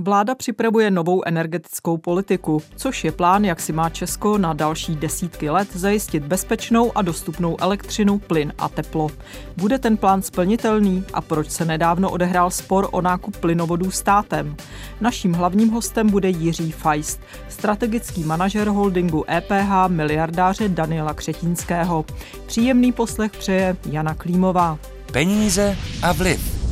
Vláda připravuje novou energetickou politiku, což je plán, jak si má Česko na další desítky let zajistit bezpečnou a dostupnou elektřinu, plyn a teplo. Bude ten plán splnitelný a proč se nedávno odehrál spor o nákup plynovodů státem? Naším hlavním hostem bude Jiří Feist, strategický manažer holdingu EPH miliardáře Daniela Křetínského. Příjemný poslech přeje Jana Klímová. Peníze a vliv.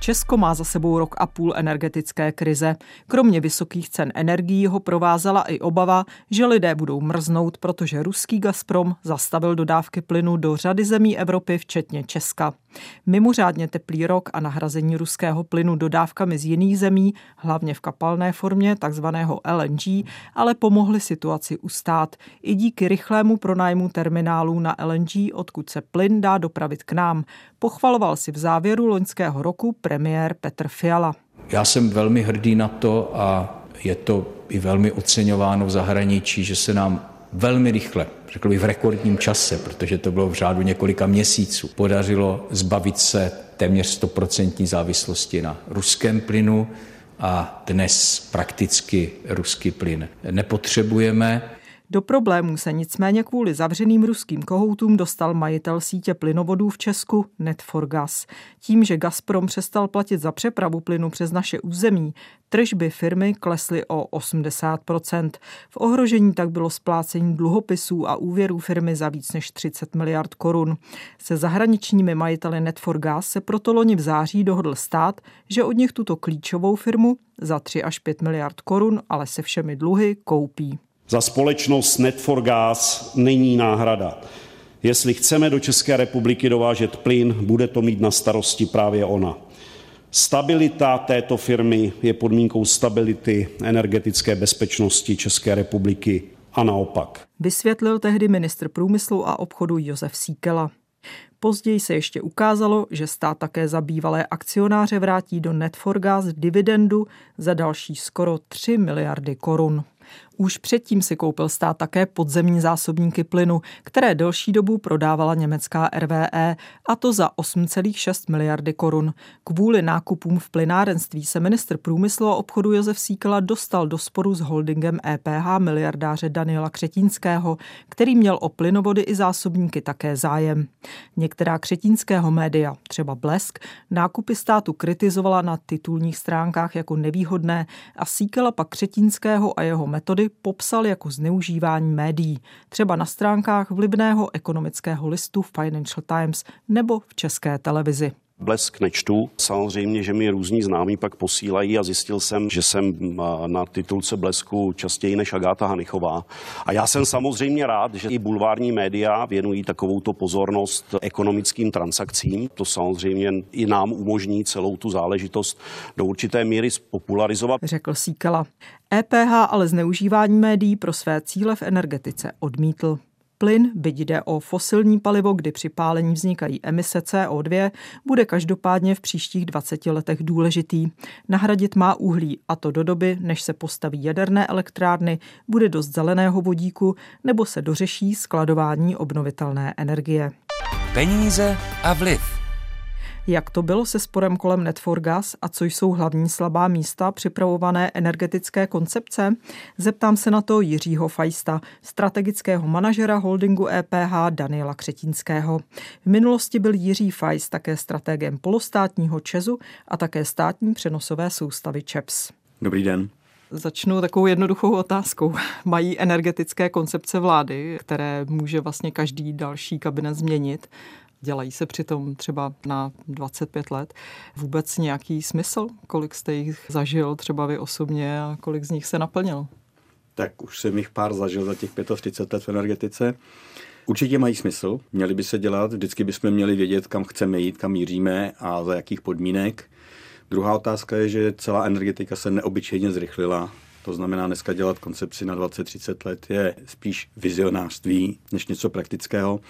Česko má za sebou rok a půl energetické krize. Kromě vysokých cen energií ho provázela i obava, že lidé budou mrznout, protože ruský Gazprom zastavil dodávky plynu do řady zemí Evropy, včetně Česka. Mimořádně teplý rok a nahrazení ruského plynu dodávkami z jiných zemí, hlavně v kapalné formě, takzvaného LNG, ale pomohly situaci ustát i díky rychlému pronájmu terminálů na LNG, odkud se plyn dá dopravit k nám. Pochvaloval si v závěru loňského roku premiér Petr Fiala. Já jsem velmi hrdý na to a je to i velmi oceňováno v zahraničí, že se nám velmi rychle, řekl bych v rekordním čase, protože to bylo v řádu několika měsíců, podařilo zbavit se téměř stoprocentní závislosti na ruském plynu a dnes prakticky ruský plyn nepotřebujeme. Do problémů se nicméně kvůli zavřeným ruským kohoutům dostal majitel sítě plynovodů v Česku Netforgas. Tím, že Gazprom přestal platit za přepravu plynu přes naše území, tržby firmy klesly o 80% V ohrožení tak bylo splácení dluhopisů a úvěrů firmy za víc než 30 miliard korun. Se zahraničními majiteli Netforgas se proto loni v září dohodl stát, že od nich tuto klíčovou firmu za 3 až 5 miliard korun, ale se všemi dluhy, koupí. Za společnost Net4Gas není náhrada. Jestli chceme do České republiky dovážet plyn, bude to mít na starosti právě ona. Stabilita této firmy je podmínkou stability energetické bezpečnosti České republiky a naopak. Vysvětlil tehdy ministr průmyslu a obchodu Josef Síkela. Později se ještě ukázalo, že stát také za bývalé akcionáře vrátí do Netforgas dividendu za další skoro 3 miliardy korun. Už předtím si koupil stát také podzemní zásobníky plynu, které delší dobu prodávala německá RVE, a to za 8,6 miliardy korun. Kvůli nákupům v plynárenství se ministr průmyslu a obchodu Josef Síkela dostal do sporu s holdingem EPH miliardáře Daniela Křetínského, který měl o plynovody i zásobníky také zájem. Některá křetínského média, třeba Blesk, nákupy státu kritizovala na titulních stránkách jako nevýhodné a Síkela pak Křetínského a jeho metody popsal jako zneužívání médií, třeba na stránkách vlivného ekonomického listu Financial Times nebo v české televizi. Blesk nečtu. Samozřejmě, že mi různí známí pak posílají a zjistil jsem, že jsem na titulce Blesku častěji než Agáta Hanichová. A já jsem samozřejmě rád, že i bulvární média věnují takovouto pozornost ekonomickým transakcím. To samozřejmě i nám umožní celou tu záležitost do určité míry spopularizovat. Řekl Síkala. EPH ale zneužívání médií pro své cíle v energetice odmítl. Plyn, byť jde o fosilní palivo, kdy při pálení vznikají emise CO2, bude každopádně v příštích 20 letech důležitý. Nahradit má uhlí, a to do doby, než se postaví jaderné elektrárny, bude dost zeleného vodíku nebo se dořeší skladování obnovitelné energie. Peníze a vliv. Jak to bylo se sporem kolem Netforgas a co jsou hlavní slabá místa připravované energetické koncepce? Zeptám se na to Jiřího Fajsta, strategického manažera holdingu EPH Daniela Křetínského. V minulosti byl Jiří Fajst také strategem polostátního Česu a také státní přenosové soustavy ČEPS. Dobrý den. Začnu takovou jednoduchou otázkou. Mají energetické koncepce vlády, které může vlastně každý další kabinet změnit, dělají se přitom třeba na 25 let. Vůbec nějaký smysl? Kolik jste jich zažil třeba vy osobně a kolik z nich se naplnilo? Tak už jsem jich pár zažil za těch 35 let v energetice. Určitě mají smysl, měli by se dělat, vždycky bychom měli vědět, kam chceme jít, kam míříme a za jakých podmínek. Druhá otázka je, že celá energetika se neobyčejně zrychlila. To znamená, dneska dělat koncepci na 20-30 let je spíš vizionářství než něco praktického.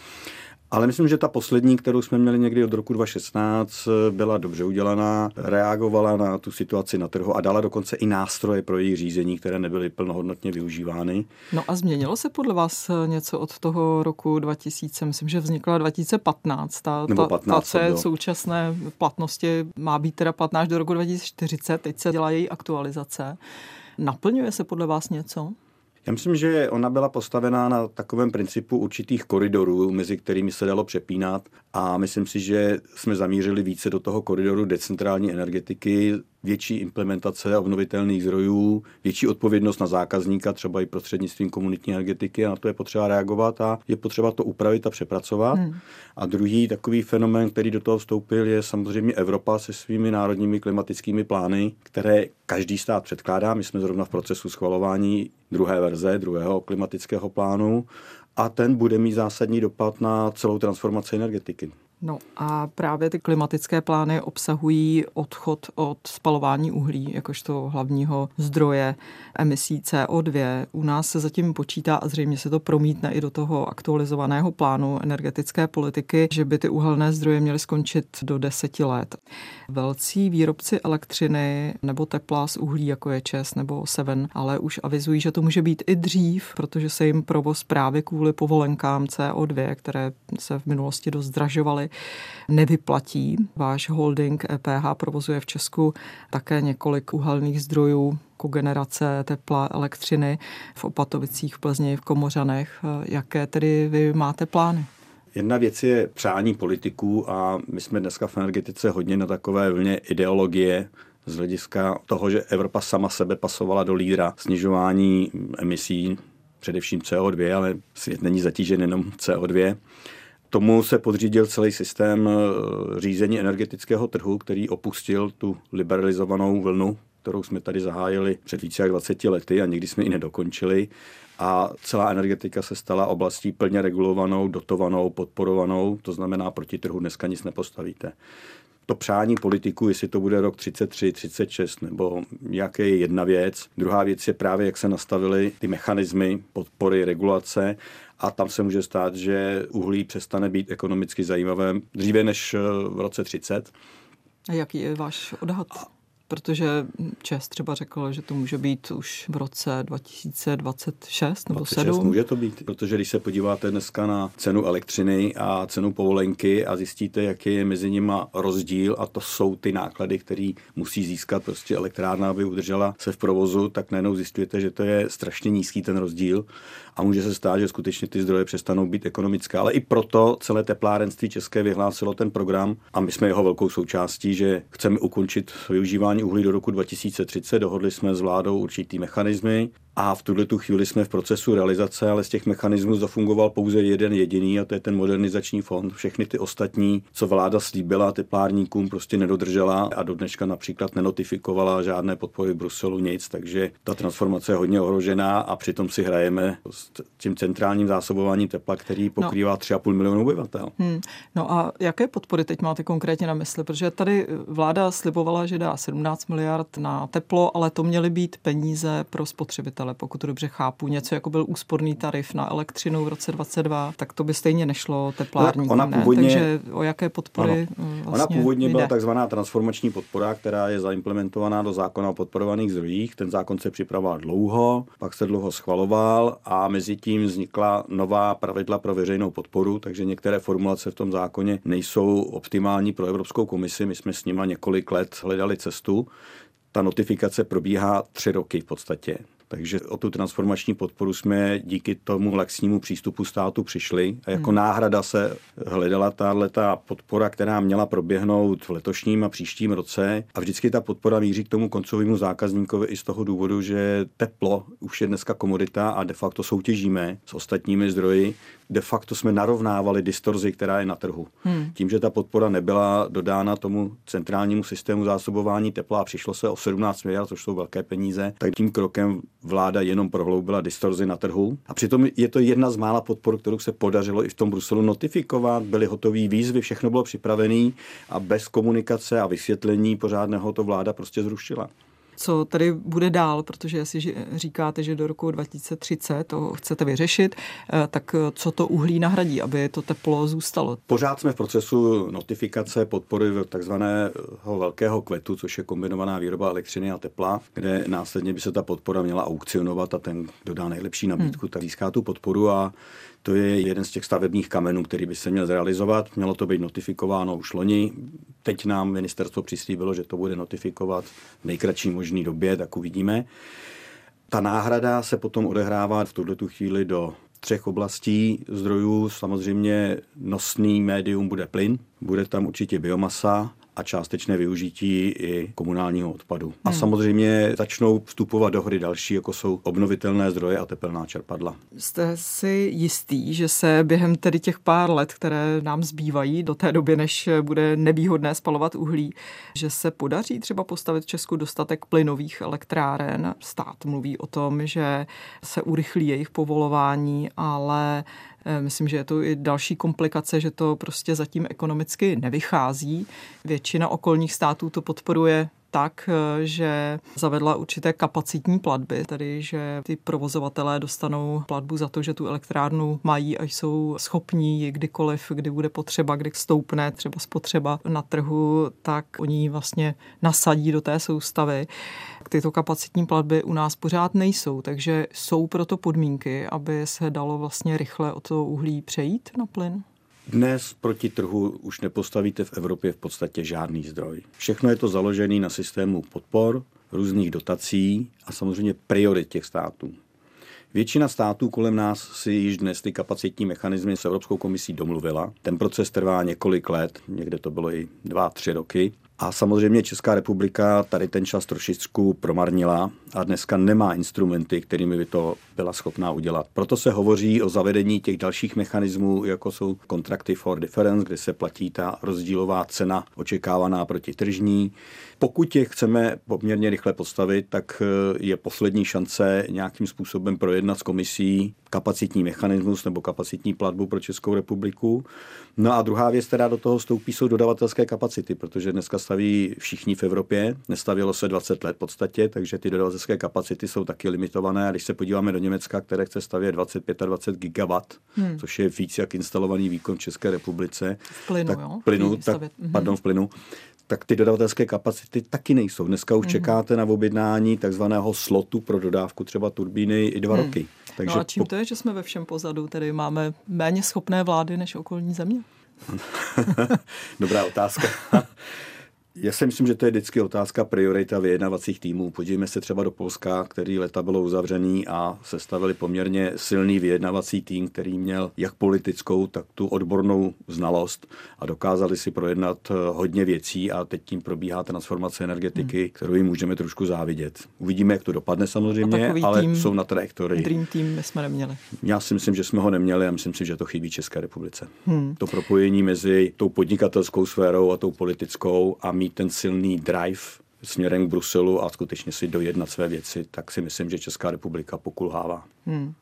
Ale myslím, že ta poslední, kterou jsme měli někdy od roku 2016, byla dobře udělaná, reagovala na tu situaci na trhu a dala dokonce i nástroje pro její řízení, které nebyly plnohodnotně využívány. No a změnilo se podle vás něco od toho roku 2000? Myslím, že vznikla 2015. Ta, Nebo ta, 15, ta, ta současné platnosti má být teda platná až do roku 2040. Teď se dělá její aktualizace. Naplňuje se podle vás něco? Já myslím, že ona byla postavená na takovém principu určitých koridorů, mezi kterými se dalo přepínat. A myslím si, že jsme zamířili více do toho koridoru decentrální energetiky, větší implementace obnovitelných zdrojů, větší odpovědnost na zákazníka, třeba i prostřednictvím komunitní energetiky a na to je potřeba reagovat a je potřeba to upravit a přepracovat. Hmm. A druhý takový fenomén, který do toho vstoupil, je samozřejmě Evropa se svými národními klimatickými plány, které každý stát předkládá. My jsme zrovna v procesu schvalování druhé verze, druhého klimatického plánu a ten bude mít zásadní dopad na celou transformaci energetiky. No a právě ty klimatické plány obsahují odchod od spalování uhlí, jakožto hlavního zdroje emisí CO2. U nás se zatím počítá a zřejmě se to promítne i do toho aktualizovaného plánu energetické politiky, že by ty uhelné zdroje měly skončit do deseti let. Velcí výrobci elektřiny nebo tepla z uhlí, jako je ČES nebo Seven, ale už avizují, že to může být i dřív, protože se jim provoz právě kvůli povolenkám CO2, které se v minulosti dost zdražovaly, nevyplatí. Váš holding EPH provozuje v Česku také několik uhelných zdrojů kogenerace tepla, elektřiny v Opatovicích, v Plzni, v Komořanech. Jaké tedy vy máte plány? Jedna věc je přání politiků a my jsme dneska v energetice hodně na takové vlně ideologie, z hlediska toho, že Evropa sama sebe pasovala do lídra snižování emisí, především CO2, ale svět není zatížen jenom CO2. Tomu se podřídil celý systém eh, řízení energetického trhu, který opustil tu liberalizovanou vlnu, kterou jsme tady zahájili před více jak 20 lety a někdy jsme ji nedokončili. A celá energetika se stala oblastí plně regulovanou, dotovanou, podporovanou, to znamená, proti trhu dneska nic nepostavíte to přání politiků, jestli to bude rok 33, 36 nebo jaké je jedna věc. Druhá věc je právě, jak se nastavily ty mechanismy podpory, regulace a tam se může stát, že uhlí přestane být ekonomicky zajímavé dříve než v roce 30. A jaký je váš odhad? Protože Čes třeba řekl, že to může být už v roce 2026 nebo 2007. Může to být, protože když se podíváte dneska na cenu elektřiny a cenu povolenky a zjistíte, jaký je mezi nimi rozdíl a to jsou ty náklady, které musí získat prostě elektrárna, aby udržela se v provozu, tak najednou zjistujete, že to je strašně nízký ten rozdíl a může se stát, že skutečně ty zdroje přestanou být ekonomické. Ale i proto celé teplárenství české vyhlásilo ten program a my jsme jeho velkou součástí, že chceme ukončit využívání uhlí do roku 2030. Dohodli jsme s vládou určitý mechanismy, a v tuhle tu chvíli jsme v procesu realizace, ale z těch mechanismů zafungoval pouze jeden jediný a to je ten modernizační fond. Všechny ty ostatní, co vláda slíbila teplárníkům, prostě nedodržela a do dneška například nenotifikovala žádné podpory Bruselu nic, takže ta transformace je hodně ohrožená a přitom si hrajeme s tím centrálním zásobováním tepla, který pokrývá no. 3,5 milionu obyvatel. Hmm. No a jaké podpory teď máte konkrétně na mysli? Protože tady vláda slibovala, že dá 17 miliard na teplo, ale to měly být peníze pro spotřebitele ale pokud to dobře chápu, něco jako byl úsporný tarif na elektřinu v roce 22, tak to by stejně nešlo teplárníkům. Ona původně, ne? Takže o jaké podpory ano. Vlastně Ona původně jde? byla takzvaná transformační podpora, která je zaimplementovaná do zákona o podporovaných zdrojích. Ten zákon se připravoval dlouho, pak se dlouho schvaloval a mezi tím vznikla nová pravidla pro veřejnou podporu, takže některé formulace v tom zákoně nejsou optimální pro Evropskou komisi. My jsme s nima několik let hledali cestu. Ta notifikace probíhá tři roky v podstatě. Takže o tu transformační podporu jsme díky tomu laxnímu přístupu státu přišli a jako hmm. náhrada se hledala ta podpora, která měla proběhnout v letošním a příštím roce a vždycky ta podpora míří k tomu koncovému zákazníkovi i z toho důvodu, že teplo už je dneska komodita a de facto soutěžíme s ostatními zdroji, de facto jsme narovnávali distorzi, která je na trhu. Hmm. Tím, že ta podpora nebyla dodána tomu centrálnímu systému zásobování tepla a přišlo se o 17 miliard, což jsou velké peníze, tak tím krokem vláda jenom prohloubila distorzi na trhu. A přitom je to jedna z mála podpor, kterou se podařilo i v tom Bruselu notifikovat. Byly hotové výzvy, všechno bylo připravené a bez komunikace a vysvětlení pořádného to vláda prostě zrušila. Co tady bude dál, protože jestli říkáte, že do roku 2030 to chcete vyřešit, eh, tak co to uhlí nahradí, aby to teplo zůstalo? Pořád jsme v procesu notifikace podpory takzvaného velkého kvetu, což je kombinovaná výroba elektřiny a tepla, kde následně by se ta podpora měla aukcionovat a ten, kdo dá nejlepší nabídku, hmm. tak získá tu podporu a to je jeden z těch stavebních kamenů, který by se měl zrealizovat. Mělo to být notifikováno už loni. Teď nám ministerstvo přislíbilo, že to bude notifikovat v nejkratší možné době, tak uvidíme. Ta náhrada se potom odehrává v tuto chvíli do třech oblastí zdrojů. Samozřejmě nosný médium bude plyn, bude tam určitě biomasa a částečné využití i komunálního odpadu. Hmm. A samozřejmě začnou vstupovat do hry další, jako jsou obnovitelné zdroje a tepelná čerpadla. Jste si jistý, že se během tedy těch pár let, které nám zbývají do té doby, než bude nevýhodné spalovat uhlí, že se podaří třeba postavit v Česku dostatek plynových elektráren? Stát mluví o tom, že se urychlí jejich povolování, ale myslím, že je to i další komplikace, že to prostě zatím ekonomicky nevychází. Většina okolních států to podporuje tak, eh, že zavedla určité kapacitní platby, tedy že ty provozovatelé dostanou platbu za to, že tu elektrárnu mají a jsou schopní ji kdykoliv, kdy bude potřeba, kdy stoupne třeba spotřeba na trhu, tak oni ji vlastně nasadí do té soustavy. Tyto kapacitní platby u nás pořád nejsou, takže jsou proto podmínky, aby se dalo vlastně rychle o to uhlí přejít na plyn? Dnes proti trhu už nepostavíte v Evropě v podstatě žádný zdroj. Všechno je to založené na systému podpor, různých dotací a samozřejmě priorit těch států. Většina států kolem nás si již dnes ty kapacitní mechanismy s Evropskou komisí domluvila. Ten proces trvá několik let, někde to bylo i dva, tři roky. A samozřejmě Česká republika tady ten čas trošičku promarnila a dneska nemá instrumenty, kterými by to byla schopná udělat. Proto se hovoří o zavedení těch dalších mechanismů, jako jsou kontrakty for difference, kde se platí ta rozdílová cena očekávaná proti tržní. Pokud je chceme poměrně rychle postavit, tak eh, je poslední šance nějakým způsobem projednat s komisí kapacitní mechanismus nebo kapacitní platbu pro Českou republiku. No a druhá věc, která do toho stoupí, jsou dodavatelské kapacity, protože dneska staví všichni v Evropě, nestavilo se 20 let v podstatě, takže ty dodavatelské kapacity jsou taky limitované. A když se podíváme do Německa, které chce stavět 25-20 gigawatt, hmm. což je víc jak instalovaný výkon v České republice, v plynu, tak, jo? plynu, tak, pardon, v plynu, tak ty dodavatelské kapacity taky nejsou. Dneska už mm. čekáte na objednání takzvaného slotu pro dodávku třeba turbíny i dva mm. roky. Takže no a čím to je, že jsme ve všem pozadu? Tedy máme méně schopné vlády než okolní země? Dobrá otázka. Já si myslím, že to je vždycky otázka priorita vyjednavacích týmů. Podívejme se třeba do Polska, který leta bylo uzavřený a sestavili poměrně silný vyjednavací tým, který měl jak politickou, tak tu odbornou znalost a dokázali si projednat eh, hodně věcí a teď tím probíhá transformace energetiky, hmm. kterou jim můžeme trošku závidět. Uvidíme, jak to dopadne samozřejmě, ale tým, jsou na trajektorii. Dream Team jsme neměli. Já si myslím, že jsme ho neměli a myslím si, že to chybí České republice. Hmm. To propojení mezi tou podnikatelskou sférou a tou politickou a mít ten silný drive směrem k Bruselu a skutečně si dojednat své věci, tak si myslím, že Česká republika pokulhává. Hmm.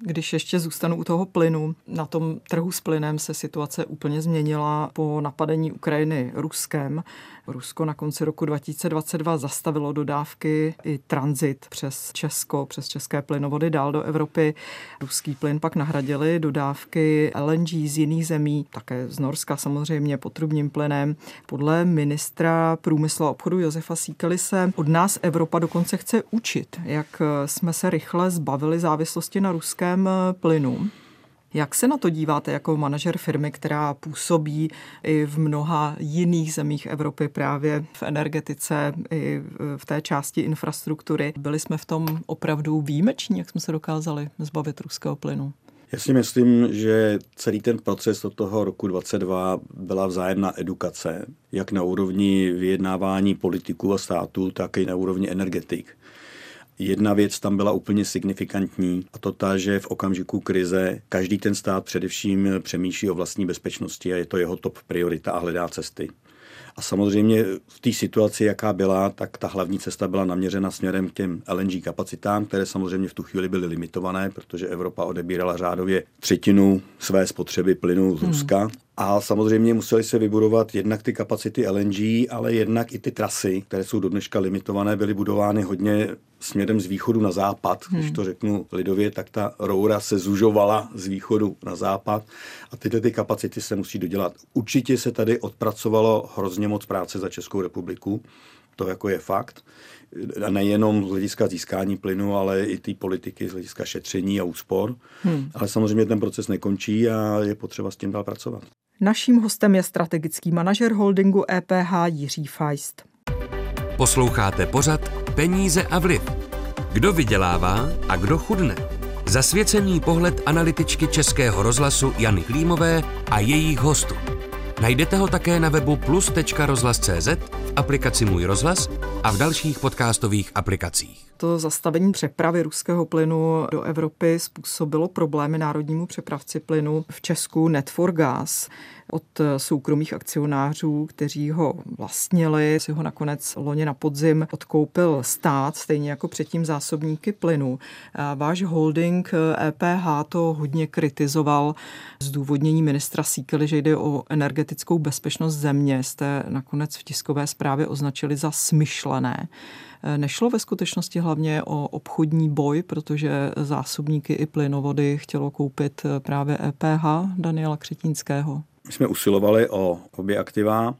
Když ještě zůstanu u toho plynu, na tom trhu s plynem se situace úplně změnila po napadení Ukrajiny Ruskem. Rusko na konci roku 2022 zastavilo dodávky i tranzit přes Česko, přes české plynovody dál do Evropy. Ruský plyn pak nahradili dodávky LNG z jiných zemí, také z Norska samozřejmě potrubním plynem. Podle ministra průmyslu a obchodu Josefa Síkely se od nás Evropa dokonce chce učit, jak jsme se rychle zbavili závislosti na ruském plynu. Jak se na to díváte jako manažer firmy, která působí i v mnoha jiných zemích Evropy právě v energetice, i v té části infrastruktury? Byli jsme v tom opravdu výjimeční, jak jsme se dokázali zbavit ruského plynu? Já si myslím, že celý ten proces od toho roku 22 byla vzájemná edukace, jak na úrovni vyjednávání politiků a států, tak i na úrovni energetik. Jedna věc tam byla úplně signifikantní a to ta, že v okamžiku krize každý ten stát především přemýšlí o vlastní bezpečnosti a je to jeho top priorita a hledá cesty. A samozřejmě v té situaci, jaká byla, tak ta hlavní cesta byla naměřena směrem k těm LNG kapacitám, které samozřejmě v tu chvíli byly limitované, protože Evropa odebírala řádově třetinu své spotřeby plynu z hmm. Ruska. Hmm. A samozřejmě museli se vybudovat jednak ty kapacity LNG, ale jednak i ty trasy, které jsou do dneška limitované, byly budovány hodně směrem z východu na západ. Hmm. Když to řeknu lidově, tak ta roura se zužovala z východu na západ a tyhle ty kapacity se musí dodělat. Určitě se tady odpracovalo hrozně moc práce za Českou republiku, to jako je fakt. A nejenom z hlediska získání plynu, ale i ty politiky z hlediska šetření a úspor. Hmm. Ale samozřejmě ten proces nekončí a je potřeba s tím dál pracovat. Naším hostem je strategický manažer holdingu EPH Jiří Feist. Posloucháte pořad Peníze a vliv. Kdo vydělává a kdo chudne? Zasvěcený pohled analytičky Českého rozhlasu Jany Klímové a jejich hostů. Najdete ho také na webu plus.rozhlas.cz, v aplikaci Můj rozhlas a v dalších podcastových aplikacích. To zastavení přepravy ruského plynu do Evropy způsobilo problémy národnímu přepravci plynu v Česku Net4Gas od soukromých akcionářů, kteří ho vlastnili. Si ho nakonec loni na podzim odkoupil stát, stejně jako předtím zásobníky plynu. Váš holding EPH to hodně kritizoval. Zdůvodnění ministra Síkely, že jde o energetickou bezpečnost země, jste nakonec v tiskové zprávě označili za smyšlené. Nešlo ve skutečnosti hlavně o obchodní boj, protože zásobníky i plynovody chtělo koupit právě EPH Daniela Křetínského. My jsme usilovali o obě aktiva.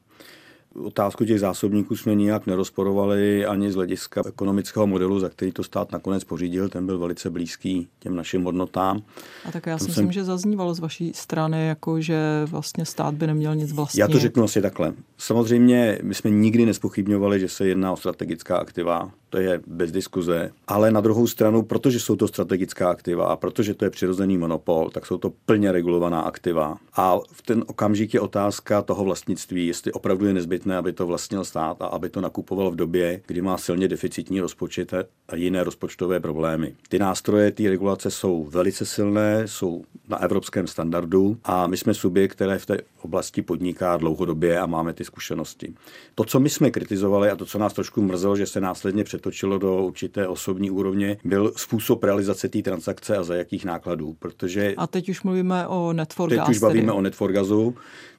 Otázku těch zásobníků jsme nijak nerozporovali ani z hlediska ekonomického modelu, za který to stát nakonec pořídil. Ten byl velice blízký těm našim hodnotám. A tak já si myslím, jsem... že zaznívalo z vaší strany, jako že vlastně stát by neměl nic vlastnit. Já to řeknu asi takhle. Samozřejmě my jsme nikdy nespochybňovali, že se jedná o strategická aktiva to je bez diskuze. Ale na druhou stranu, protože jsou to strategická aktiva a protože to je přirozený monopol, tak jsou to plně regulovaná aktiva. A v ten okamžik je otázka toho vlastnictví, jestli opravdu je nezbytné, aby to vlastnil stát a aby to nakupoval v době, kdy má silně deficitní rozpočet a jiné rozpočtové problémy. Ty nástroje té regulace jsou velice silné, jsou na evropském standardu a my jsme subjekt, které v té oblasti podniká dlouhodobě a máme ty zkušenosti. To, co my jsme kritizovali a to, co nás trošku mrzelo, že se následně přetočilo do určité osobní úrovně, byl způsob realizace té transakce a za jakých nákladů. Protože a teď už mluvíme o Netforgazu. Teď už bavíme tedy. o Netforgazu.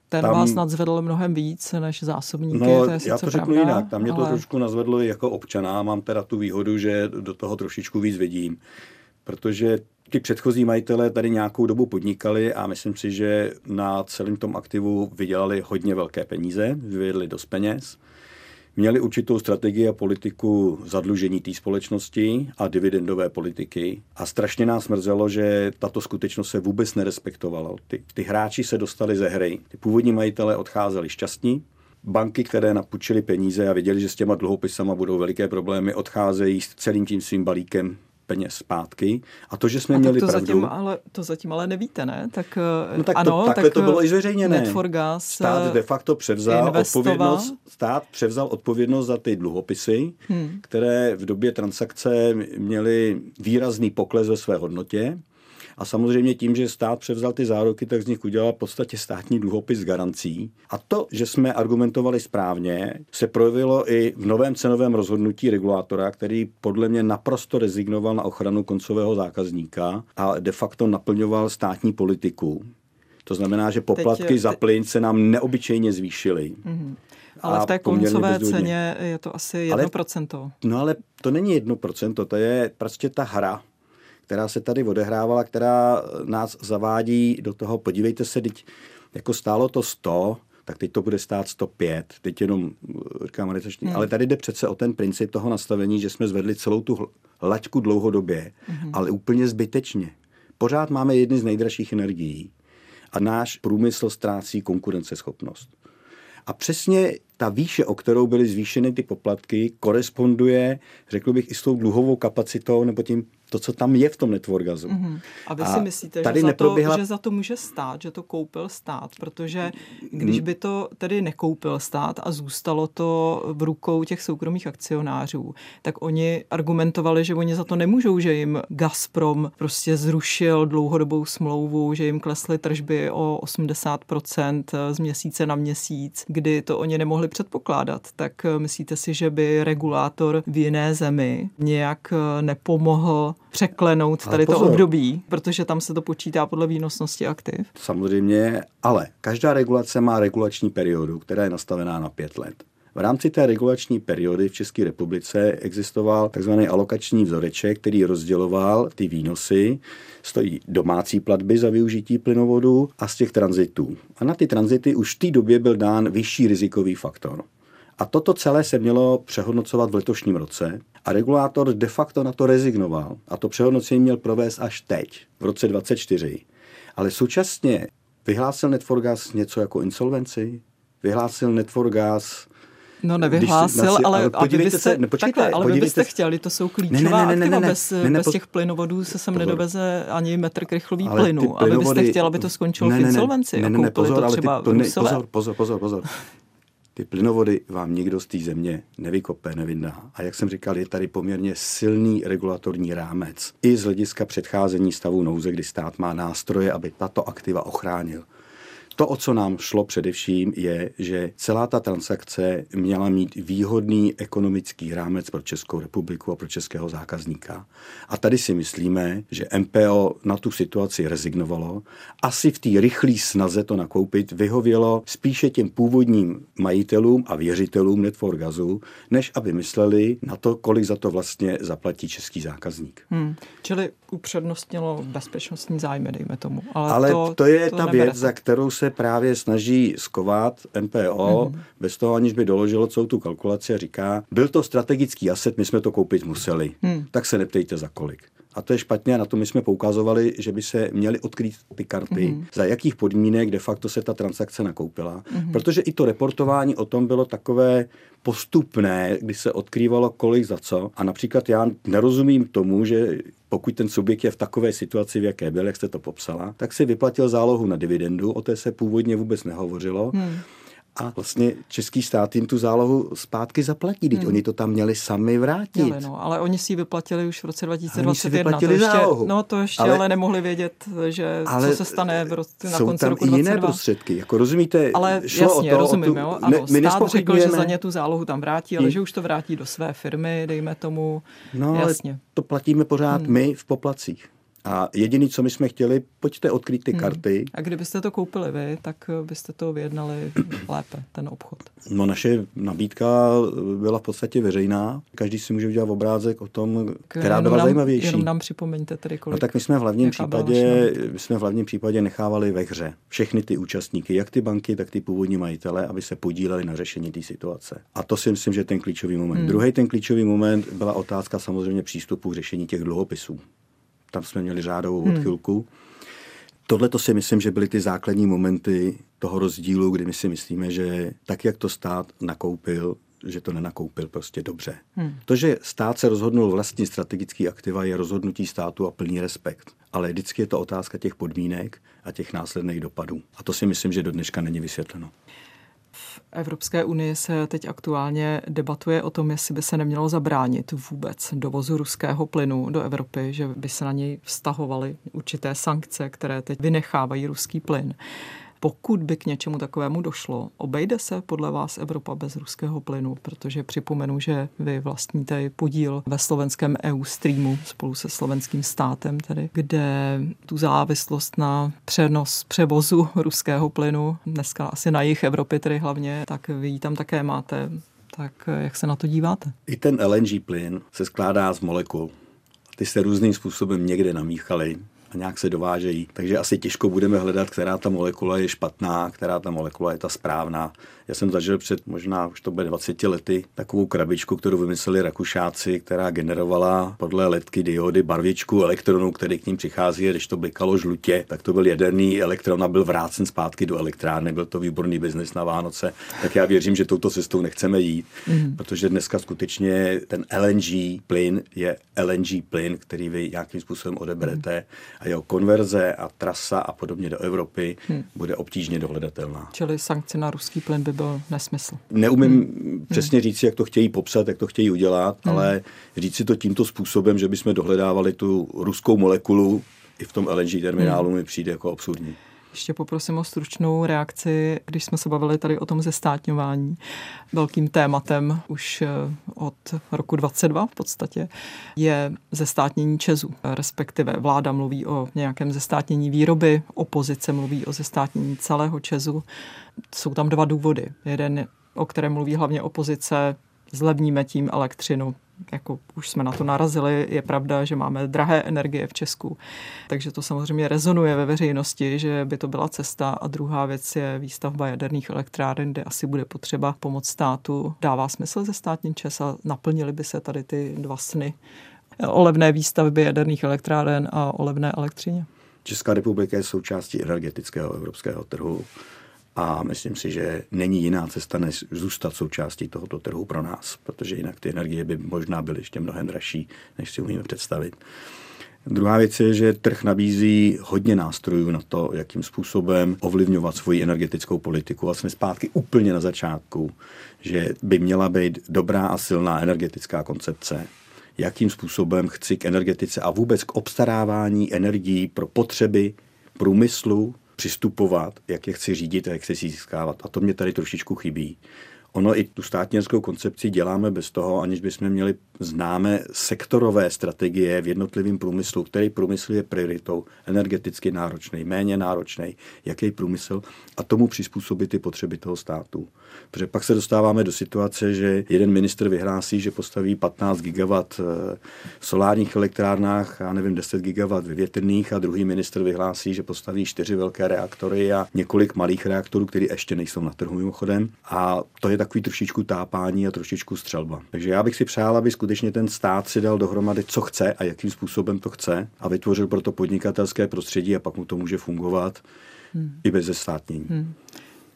Ten tam, vás nadzvedl mnohem víc než zásobníky, no, to je já to řeknu pravda, jinak. Tam mě ale... to trošku nazvedlo jako občana. Mám teda tu výhodu, že do toho trošičku víc vidím. Protože ty předchozí majitelé tady nějakou dobu podnikali a myslím si, že na celém tom aktivu vydělali hodně velké peníze, vyvedli dost peněz. Měli určitou strategii a politiku zadlužení té společnosti a dividendové politiky. A strašně nás mrzelo, že tato skutečnost se vůbec nerespektovala. Ty, ty hráči se dostali ze hry. Ty původní majitelé odcházeli šťastní, banky, které napůjčily peníze a věděli, že s těma dluhopisama budou veliké problémy, odcházejí s celým tím svým balíkem peněz zpátky. A to, že jsme a měli to pravdu... Zatím ale, to zatím ale nevíte, ne? Tak, no tak ano, to, takhle tak to bylo i zveřejněné. Netforgas stát eh, de facto převzal odpovědnost, stát převzal odpovědnost za ty dluhopisy, hmm. které v době transakce měly výrazný pokles ve své hodnotě a samozřejmě tím, že stát převzal ty záruky, tak z nich udělal v podstatě státní dluhopis s garancí. A to, že jsme argumentovali správně, se projevilo i v novém cenovém rozhodnutí regulátora, který podle mě naprosto rezignoval na ochranu koncového zákazníka a de facto naplňoval státní politiku. To znamená, že poplatky teď, za plyn se nám neobyčejně zvýšily. Mm-hmm. Ale v té koncové ceně je to asi 1%. Ale, no ale to není 1%, to je prostě ta hra která se tady odehrávala, která nás zavádí do toho, podívejte se, teď jako stálo to 100, tak teď to bude stát 105. Teď jenom říkám hmm. ale tady jde přece o ten princip toho nastavení, že jsme zvedli celou tu laťku dlouhodobě, hmm. ale úplně zbytečně. Pořád máme jedny z nejdražších energií a náš průmysl ztrácí konkurenceschopnost. A přesně ta výše, o kterou byly zvýšeny ty poplatky, koresponduje, řekl bych, i s tou dluhovou kapacitou nebo tím to, co tam je v tom networkazu. Mm-hmm. A vy a si myslíte, tady že, neproběhla... za to, že za to může stát, že to koupil stát, protože když by to tedy nekoupil stát a zůstalo to v rukou těch soukromých akcionářů, tak oni argumentovali, že oni za to nemůžou, že jim Gazprom prostě zrušil dlouhodobou smlouvu, že jim klesly tržby o 80% z měsíce na měsíc, kdy to oni nemohli předpokládat, tak myslíte si, že by regulátor v jiné zemi nějak nepomohl překlenout tady to období, protože tam se to počítá podle výnosnosti aktiv? Samozřejmě, ale každá regulace má regulační periodu, která je nastavená na pět let. V rámci té regulační periody v České republice existoval tzv. alokační vzoreček, který rozděloval ty výnosy stojí domácí platby za využití plynovodu a z těch tranzitů. A na ty tranzity už v té době byl dán vyšší rizikový faktor. A toto celé se mělo přehodnocovat v letošním roce a regulátor de facto na to rezignoval a to přehodnocení měl provést až teď, v roce 2024. Ale současně vyhlásil Netforgas něco jako insolvenci, vyhlásil Netforgas No nevyhlásil, ale, ale podívejte byste, se, ne, počkejte, takhle, ale vy byste chtěli, to jsou klíčová ne, ne, ne, ne, ne, bez, ne, ne, bez těch plynovodů se sem pozor, nedoveze ani metr krychlový plynu. A vy byste chtěli, aby to skončilo ne, ne, v insolvenci. Ne, ne, ne, pozor, ale ty, to ne, pozor, pozor, pozor, pozor. Ty plynovody vám nikdo z té země nevykope, nevydá. A jak jsem říkal, je tady poměrně silný regulatorní rámec. I z hlediska předcházení stavu nouze, kdy stát má nástroje, aby tato aktiva ochránil. To, o co nám šlo především, je, že celá ta transakce měla mít výhodný ekonomický rámec pro Českou republiku a pro českého zákazníka. A tady si myslíme, že MPO na tu situaci rezignovalo. Asi v té rychlé snaze to nakoupit vyhovělo spíše těm původním majitelům a věřitelům Netforgazu, než aby mysleli na to, kolik za to vlastně zaplatí český zákazník. Hmm. Čili upřednostnilo bezpečnostní zájmy, dejme tomu. Ale, Ale to, to je to ta neberete. věc, za kterou se právě snaží skovat MPO, mm-hmm. bez toho aniž by doložilo celou tu kalkulaci a říká, byl to strategický aset, my jsme to koupit museli, mm. tak se neptejte za kolik. A to je špatně a na to my jsme poukazovali, že by se měly odkrýt ty karty, mm-hmm. za jakých podmínek de facto se ta transakce nakoupila. Mm-hmm. Protože i to reportování o tom bylo takové postupné, kdy se odkrývalo kolik za co. A například já nerozumím tomu, že pokud ten subjekt je v takové situaci, v jaké byl, jak jste to popsala, tak si vyplatil zálohu na dividendu, o té se původně vůbec nehovořilo. Hmm a vlastně český stát jim tu zálohu zpátky zaplatí, když hmm. oni to tam měli sami vrátit. Měli, no, ale oni si ji vyplatili už v roce 2021. Oni si to ještě, zálohu. No to ještě ale, ale nemohli vědět, že ale co se stane v roce, na konci roku 2022. jiné prostředky, jako rozumíte, ale šlo jasně, o to, rozumím, o tu, jo, ano, ne, my stát řekl, že za ně tu zálohu tam vrátí, ale že už to vrátí do své firmy, dejme tomu, no, jasně. Ale to platíme pořád hmm. my v poplacích. A jediný, co my jsme chtěli, pojďte odkrýt ty hmm. karty. A kdybyste to koupili vy, tak byste to vyjednali lépe, ten obchod. No naše nabídka byla v podstatě veřejná. Každý si může udělat obrázek o tom, která byla nám, zajímavější. Jenom nám připomeňte tedy, kolik. No tak my jsme v hlavním případě, my jsme v hlavním případě nechávali ve hře všechny ty účastníky, jak ty banky, tak ty původní majitele, aby se podíleli na řešení té situace. A to si myslím, že je ten klíčový moment. Hmm. Druhý ten klíčový moment byla otázka samozřejmě přístupu k řešení těch dluhopisů tam jsme měli řádovou hmm. odchylku. Tohle to si myslím, že byly ty základní momenty toho rozdílu, kdy my si myslíme, že tak, jak to stát nakoupil, že to nenakoupil prostě dobře. Hmm. To, že stát se rozhodnul vlastní strategický aktiva, je rozhodnutí státu a plný respekt. Ale vždycky je to otázka těch podmínek a těch následných dopadů. A to si myslím, že do dneška není vysvětleno. V Evropské unii se teď aktuálně debatuje o tom, jestli by se nemělo zabránit vůbec dovozu ruského plynu do Evropy, že by se na něj vztahovaly určité sankce, které teď vynechávají ruský plyn. Pokud by k něčemu takovému došlo, obejde se podle vás Evropa bez ruského plynu, protože připomenu, že vy vlastníte podíl ve slovenském EU streamu spolu se slovenským státem, tedy, kde tu závislost na přenos převozu ruského plynu, dneska asi na jich Evropy tedy hlavně, tak vy ji tam také máte. Tak jak se na to díváte? I ten LNG plyn se skládá z molekul. Ty se různým způsobem někde namíchaly a nějak se dovážejí. Takže asi těžko budeme hledat, která ta molekula je špatná, která ta molekula je ta správná. Já jsem zažil před možná už to bude 20 lety takovou krabičku, kterou vymysleli Rakušáci, která generovala podle letky diody barvičku elektronů, který k ním přichází, když to blikalo žlutě, tak to byl jaderný elektron a byl vrácen zpátky do elektrárny. Byl to výborný biznis na Vánoce. Tak já věřím, že touto cestou nechceme jít, mm. protože dneska skutečně ten LNG plyn je LNG plyn, který vy nějakým způsobem odeberete mm. A jeho konverze a trasa a podobně do Evropy mm. bude obtížně dohledatelná. Čili sankce na ruský plyn by byl nesmysl. Neumím hmm. přesně říct, jak to chtějí popsat, jak to chtějí udělat, hmm. ale říct si to tímto způsobem, že bychom dohledávali tu ruskou molekulu i v tom LNG terminálu hmm. mi přijde jako absurdní. Ještě poprosím o stručnou reakci, když jsme se bavili tady o tom zestátňování. Velkým tématem už eh, od roku 22 v podstatě je zestátnění Česu, respektive vláda mluví o nějakém zestátnění výroby, opozice mluví o zestátnění celého Česu. Jsou tam dva důvody. Jeden, o kterém mluví hlavně opozice, zlevníme tím elektřinu jako už jsme na to narazili, je pravda, že máme drahé energie v Česku. Takže to samozřejmě rezonuje ve veřejnosti, že by to byla cesta. A druhá věc je výstavba jaderných elektráren, kde asi bude potřeba pomoc státu. Dává smysl ze státní čas a naplnili by se tady ty dva sny o levné výstavbě jaderných elektráren a o levné elektřině. Česká republika je součástí energetického evropského trhu a myslím si, že není jiná cesta, než zůstat součástí tohoto trhu pro nás, protože jinak ty energie by možná byly ještě mnohem dražší, než si umíme představit. Druhá věc je, že trh nabízí hodně nástrojů na to, jakým způsobem ovlivňovat svoji energetickou politiku. A jsme zpátky úplně na začátku, že by měla být dobrá a silná energetická koncepce, jakým způsobem chci k energetice a vůbec k obstarávání energií pro potřeby průmyslu, přistupovat, jak je chci řídit a jak chci získávat. A to mě tady trošičku chybí. Ono i tu státněnskou koncepci děláme bez toho, aniž bychom měli známé sektorové strategie v jednotlivém průmyslu, který průmysl je prioritou, energeticky náročný, méně náročný, jaký průmysl a tomu přizpůsobit ty potřeby toho státu. Protože pak se dostáváme do situace, že jeden minister vyhlásí, že postaví 15 gigawatt eh, v solárních elektrárnách a nevím, 10 gigawatt ve větrných a druhý minister vyhlásí, že postaví čtyři velké reaktory a několik malých reaktorů, které ještě nejsou na trhu mimochodem. A to je takový trošičku tápání a trošičku střelba. Takže já bych si přál, aby skutečně ten stát si dal dohromady, co chce a jakým způsobem to chce a vytvořil pro to podnikatelské prostředí a pak mu to může fungovat hmm. i bez zestátnění. Hmm.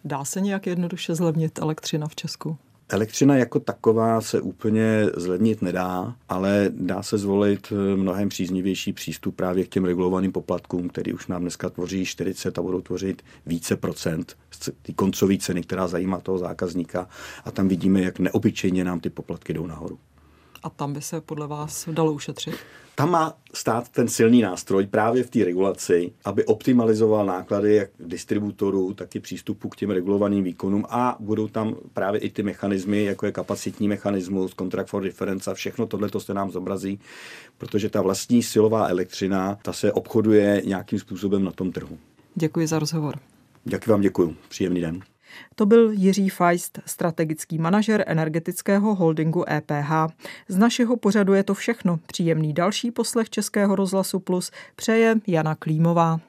Dá se nějak jednoduše zlevnit elektřina v Česku? Elektřina jako taková se úplně zlevnit nedá, ale dá se zvolit mnohem příznivější přístup právě k těm regulovaným poplatkům, který už nám dneska tvoří 40 a budou tvořit více procent z té koncové ceny, která zajímá toho zákazníka. A tam vidíme, jak neobyčejně nám ty poplatky jdou nahoru. A tam by se podle vás dalo ušetřit? Tam má stát ten silný nástroj právě v té regulaci, aby optimalizoval náklady jak distributorů, tak i přístupu k těm regulovaným výkonům a budou tam právě i ty mechanismy, jako je kapacitní mechanismus, contract for difference a všechno tohle to se nám zobrazí, protože ta vlastní silová elektřina, ta se obchoduje nějakým způsobem na tom trhu. Děkuji za rozhovor. Děkuji vám, děkuji. Příjemný den. To byl Jiří Feist, strategický manažer energetického holdingu EPH. Z našeho pořadu je to všechno. Příjemný další poslech Českého rozhlasu Plus přeje Jana Klímová.